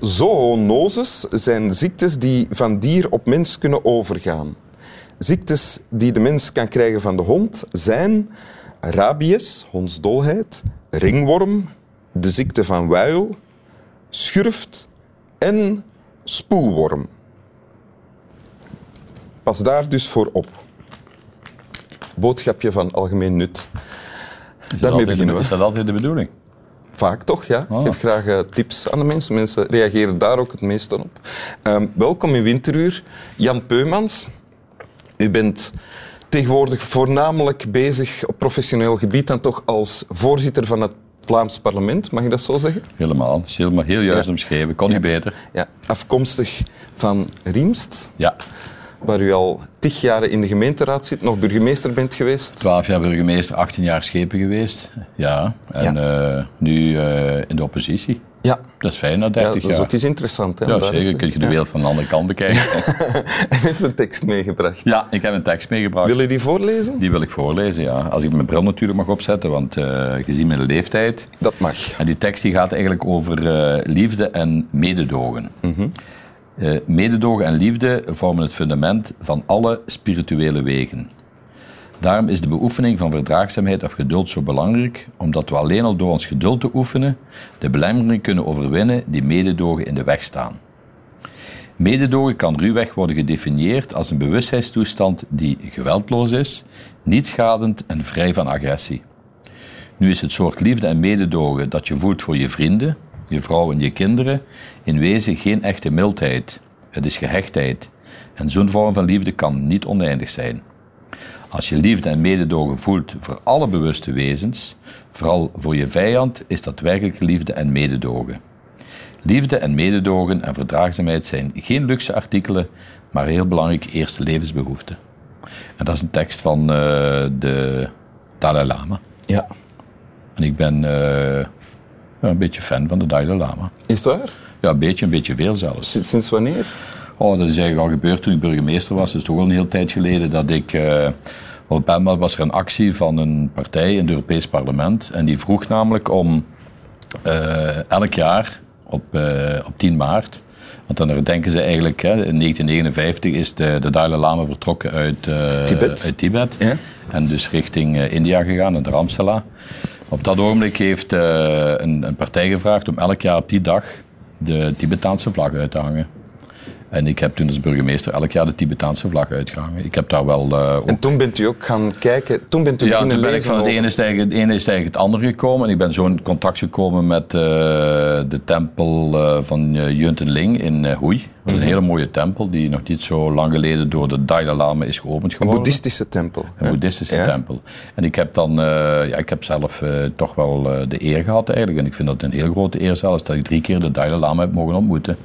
Zoonoses zijn ziektes die van dier op mens kunnen overgaan. Ziektes die de mens kan krijgen van de hond zijn rabies, hondsdolheid, ringworm, de ziekte van Weil, schurft en spoelworm. Pas daar dus voor op. Boodschapje van algemeen nut. Is dat, altijd, is dat altijd de bedoeling? Vaak toch, ja. Ik Oh. geef graag eh, tips aan de mensen. Mensen reageren daar ook het meest op. Ehm, welkom in Winteruur. Jan Peumans. U bent tegenwoordig voornamelijk bezig op professioneel gebied dan toch als voorzitter van het Vlaams parlement, mag ik dat zo zeggen? Helemaal. Helemaal heel juist Ja. omschreven. Kon niet beter. Ja, afkomstig van Riemst, Ja. Waar u al tig jaren in de gemeenteraad zit, nog burgemeester bent geweest. 12 jaar burgemeester, 18 jaar schepen geweest. Ja. En eh, nu eh, in de oppositie. Ja, Dat is fijn na ja 30 dat is jaar. ook eens interessant. Hè, Ja, zeker. Kun je de Ja. wereld van de andere kant bekijken. Hij heeft een tekst meegebracht. ja, ik heb een tekst meegebracht. Wil je die voorlezen? Die wil ik voorlezen, ja. Als ik mijn bril natuurlijk mag opzetten, want eh, gezien mijn leeftijd... Dat mag. En die tekst die gaat eigenlijk over liefde en mededogen. Eh, mededogen en liefde vormen het fundament van alle spirituele wegen. Daarom is de beoefening van verdraagzaamheid of geduld zo belangrijk, omdat we alleen al door ons geduld te oefenen de belemmeringen kunnen overwinnen die mededogen in de weg staan. Mededogen kan ruwweg worden gedefinieerd als een bewustzijnstoestand die geweldloos is, niet schadend en vrij van agressie. Nu is het soort liefde en mededogen dat je voelt voor je vrienden, je vrouw en je kinderen in wezen geen echte mildheid. Het is gehechtheid. En zo'n vorm van liefde kan niet oneindig zijn. Als je liefde en mededogen voelt voor alle bewuste wezens, vooral voor je vijand, is dat werkelijk liefde en mededogen. Liefde en mededogen en verdraagzaamheid zijn geen luxe artikelen, maar heel belangrijk eerste levensbehoeften. En dat is een tekst van eh, de Dalai Lama. Ja. En ik ben eh, ja, een beetje fan van de Dalai Lama. Is het waar? Ja, een beetje, een beetje veel zelfs. Sinds, sinds wanneer? Oh, dat is eigenlijk al gebeurd toen ik burgemeester was. Dat is toch wel een hele tijd geleden dat ik... eh, op een bepaald moment was er een actie van een partij in het Europees Parlement. En die vroeg namelijk om eh, elk jaar op, eh, op 10 maart... Want dan herdenken ze eigenlijk, hè, in 1959 is de, de Dalai Lama vertrokken uit Tibet. Uit Tibet. Ja. En dus richting India gegaan, naar Dharamsala. Op dat ogenblik heeft eh, een, een partij gevraagd om elk jaar op die dag de Tibetaanse vlag uit te hangen. En ik heb toen als burgemeester elk jaar de Tibetaanse vlag uitgehangen. Ik heb daar wel eh, ook En toen bent u ook gaan kijken, toen bent u ja, beginnen toen ben ik van het ene stijgen, het ene stijgen het andere gekomen. En ik ben zo in contact gekomen met eh, de tempel van Yuntenling in Hue. Dat is een hele mooie tempel die nog niet zo lang geleden door de Dalai Lama is geopend Een geworden. boeddhistische tempel. Een hè? boeddhistische Ja. tempel. En ik heb dan, eh, ja, ik heb zelf eh, toch wel eh, de eer gehad eigenlijk. En ik vind dat een heel grote eer zelfs, dat ik drie keer de Dalai Lama heb mogen ontmoeten.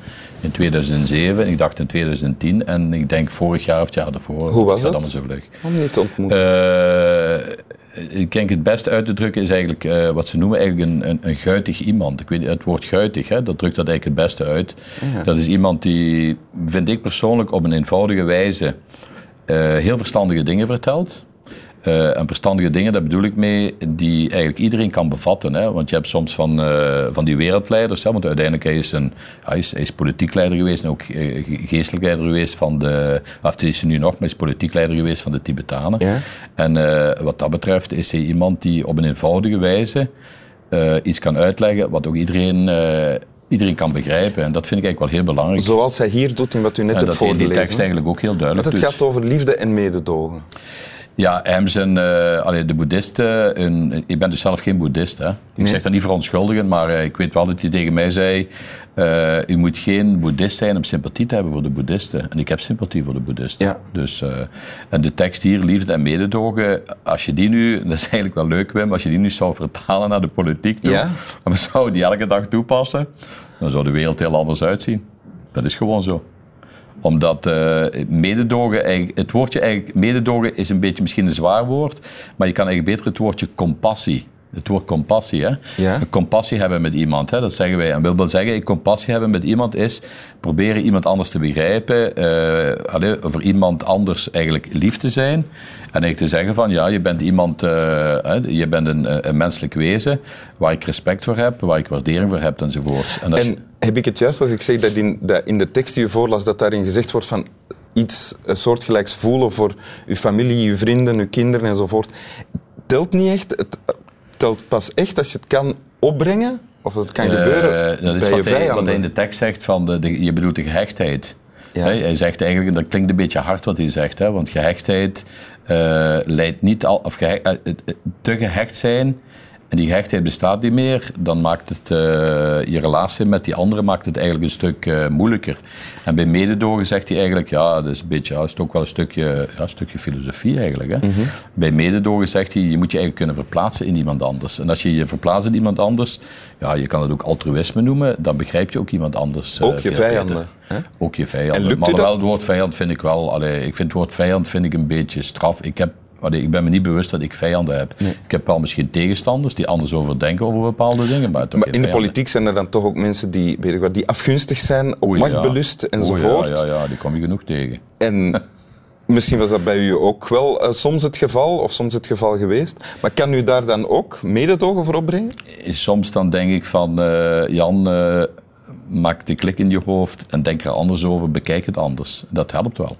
In 2007, en ik dacht in 2010 en ik denk vorig jaar of het jaar daarvoor. Hoe was het? allemaal zo vlug. Om niet te ontmoeten. Eh, ik denk het beste uit te drukken is eigenlijk eh, wat ze noemen eigenlijk een, een, een guitig iemand. Ik weet, het woord guitig, hè, dat drukt dat eigenlijk het beste uit. Dat is iemand die, vind ik persoonlijk, op een eenvoudige wijze eh, heel verstandige dingen vertelt. Eh, en verstandige dingen, daar bedoel ik mee, die eigenlijk iedereen kan bevatten. Hè? Want je hebt soms van, eh, van die wereldleiders, hè? want uiteindelijk hij is een, hij is, hij is politiek leider geweest en ook eh, ge- geestelijk leider geweest van de, of het is hij nu nog, maar hij is politiek leider geweest van de Tibetanen. Ja. En wat dat betreft is hij iemand die op een eenvoudige wijze iets kan uitleggen wat ook iedereen, iedereen kan begrijpen. En dat vind ik eigenlijk wel heel belangrijk. Zoals hij hier doet in wat u net en hebt dat hij in die voorgelezen. tekst eigenlijk ook heel duidelijk het gaat over liefde en mededogen. Ja, hem zijn, eh, allee, de boeddhisten, een- ik ben dus zelf geen boeddhist. Hè. Ik zeg dat niet verontschuldigend, maar eh, ik weet wel dat hij tegen mij zei, eh, u moet geen boeddhist zijn om sympathie te hebben voor de boeddhisten. En ik heb sympathie voor de boeddhisten. Ja. Dus, eh, en de tekst hier, liefde en mededogen, als je die nu, dat is eigenlijk wel leuk Wim, als je die nu zou vertalen naar de politiek toe, Ja. en we zouden die elke dag toepassen, dan zou de wereld heel anders uitzien. Dat is gewoon zo omdat eh, mededogen, het woordje eigenlijk, mededogen is een beetje misschien een zwaar woord, maar je kan eigenlijk beter het woordje compassie Het woord compassie. Hè? Ja. Compassie hebben met iemand. Hè? Dat zeggen wij. En wil wel zeggen, compassie hebben met iemand is proberen iemand anders te begrijpen. eh allee, voor iemand anders eigenlijk lief te zijn. En eigenlijk te zeggen van, ja, je bent iemand, eh, hè, je bent een, een menselijk wezen waar ik respect voor heb, waar ik waardering voor heb enzovoort. En, heb ik het juist als ik zeg dat in, dat in de tekst die je voorlas, dat daarin gezegd wordt van iets eh, soortgelijks voelen voor uw familie, uw vrienden, uw kinderen enzovoort, telt niet echt. Het telt pas echt als je het kan opbrengen, of dat het kan gebeuren Eh, dat is bij je wat hij, wat hij in de tekst zegt van de, de- je bedoelt de gehechtheid. Ja. Hij zegt eigenlijk, dat klinkt een beetje hard wat hij zegt, hè, want gehechtheid eh, leidt niet al, of gehe- eh, eh, te gehecht zijn en die gehechtheid bestaat niet meer, dan maakt het eh, je relatie met die andere maakt het eigenlijk een stuk eh, moeilijker. En bij mededogen zegt hij eigenlijk, ja, dat is een beetje, ja, is ook wel een stukje, ja, een stukje filosofie eigenlijk. Hè. Mhm. Bij mededogen zegt hij, je moet je eigenlijk kunnen verplaatsen in iemand anders. En als je je verplaatst in iemand anders, ja, je kan het ook altruïsme noemen, dan begrijp je ook iemand anders. eh, Ook je vijanden, hè? Ook je En vijanden. lukt Maar wel het woord vijand vind ik wel, allee, ik vind het woord vijand vind ik een beetje straf. Ik heb allee, ik ben me niet bewust dat ik vijanden heb. Ik heb wel misschien tegenstanders die anders over denken over bepaalde dingen, maar, in de politiek zijn er dan toch ook mensen die, weet ik wat, die afgunstig zijn, op machtbelust ja. enzovoort. Ja, ja, ja, die kom je genoeg tegen. En misschien was dat bij u ook wel eh, soms het geval, of soms het geval geweest. Maar kan u daar dan ook mededogen voor opbrengen? Soms dan denk ik van, eh, Jan, eh, maak de klik in je hoofd en denk er anders over, bekijk het anders. Dat helpt wel.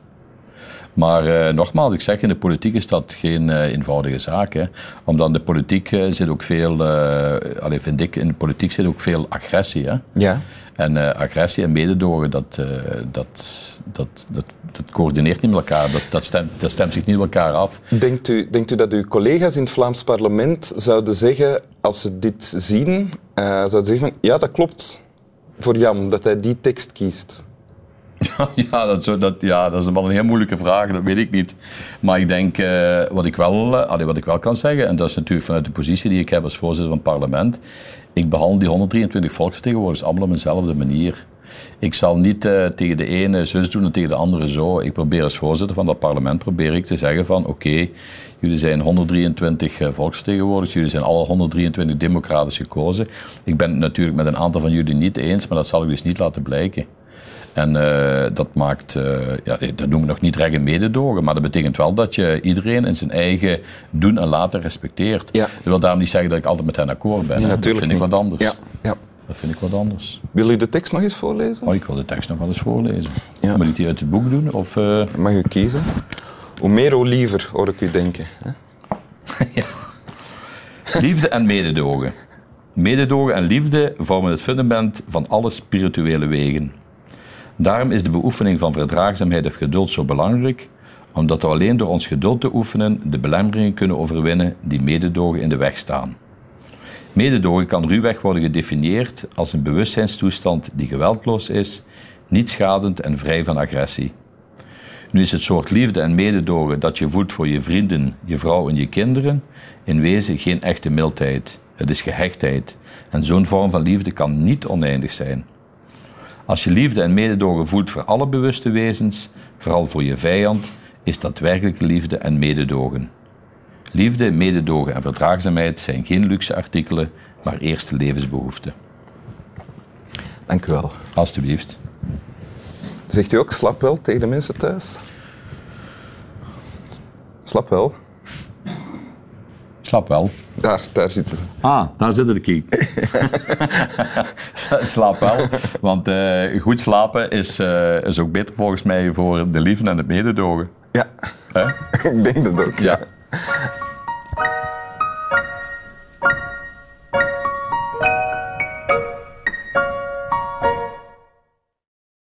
Maar eh, nogmaals, ik zeg, in de politiek is dat geen eh, eenvoudige zaak. Hè. Omdat in de politiek eh, zit ook veel, eh allee, vind ik, in de politiek zit ook veel agressie. Hè. Ja. En agressie en mededogen, dat, dat, dat, dat, dat coördineert niet met elkaar. Dat, dat, stemt, dat stemt zich niet met elkaar af. Denkt u, denkt u dat uw collega's in het Vlaams parlement zouden zeggen, als ze dit zien, zouden zeggen van, ja, dat klopt voor Jan, dat hij die tekst kiest? Ja, dat, zo, dat, ja, dat is wel een heel moeilijke vraag, dat weet ik niet. Maar ik denk, eh, wat, ik wel, eh, wat ik wel kan zeggen, en dat is natuurlijk vanuit de positie die ik heb als voorzitter van het parlement, ik behandel die 123 volksvertegenwoordigers allemaal op dezelfde manier. Ik zal niet eh, tegen de ene zus doen en tegen de andere zo. Ik probeer als voorzitter van dat parlement probeer ik te zeggen van oké, jullie zijn 123 eh, volksvertegenwoordigers, jullie zijn alle 123 democratisch gekozen. Ik ben het natuurlijk met een aantal van jullie niet eens, maar dat zal ik dus niet laten blijken. En eh, dat maakt, eh, ja, dat noemen we nog niet recht en mededogen, maar dat betekent wel dat je iedereen in zijn eigen doen en laten respecteert. Ja. Dat wil daarom niet zeggen dat ik altijd met hen akkoord ben. Nee, dat vind ik wat anders. Ja. ja. Dat vind ik wat anders. Wil u de tekst nog eens voorlezen? Oh, ik wil de tekst nog wel eens voorlezen. Ja. Moet ik die uit het boek doen? Of, eh, Mag u kiezen. Hoe meer, hoe liever, hoor ik u denken. hè? Liefde en mededogen. Mededogen en liefde vormen het fundament van alle spirituele wegen. Daarom is de beoefening van verdraagzaamheid of geduld zo belangrijk, omdat we alleen door ons geduld te oefenen de belemmeringen kunnen overwinnen die mededogen in de weg staan. Mededogen kan ruwweg worden gedefinieerd als een bewustzijnstoestand die geweldloos is, niet schadend en vrij van agressie. Nu is het soort liefde en mededogen dat je voelt voor je vrienden, je vrouw en je kinderen in wezen geen echte mildheid. Het is gehechtheid. En zo'n vorm van liefde kan niet oneindig zijn. Als je liefde en mededogen voelt voor alle bewuste wezens, vooral voor je vijand, is dat werkelijke liefde en mededogen. Liefde, mededogen en verdraagzaamheid zijn geen luxe artikelen, maar eerste levensbehoeften. Dank u wel. Alsjeblieft. Zegt u ook slap wel tegen de mensen thuis? Slap wel. Slap wel. Daar, daar zitten ze. Ah, daar zit de kiek. Slaap wel. Want eh, goed slapen is, eh, is ook beter volgens mij voor de liefde en het mededogen. Ja, Hè? ik denk dat ook. Ja.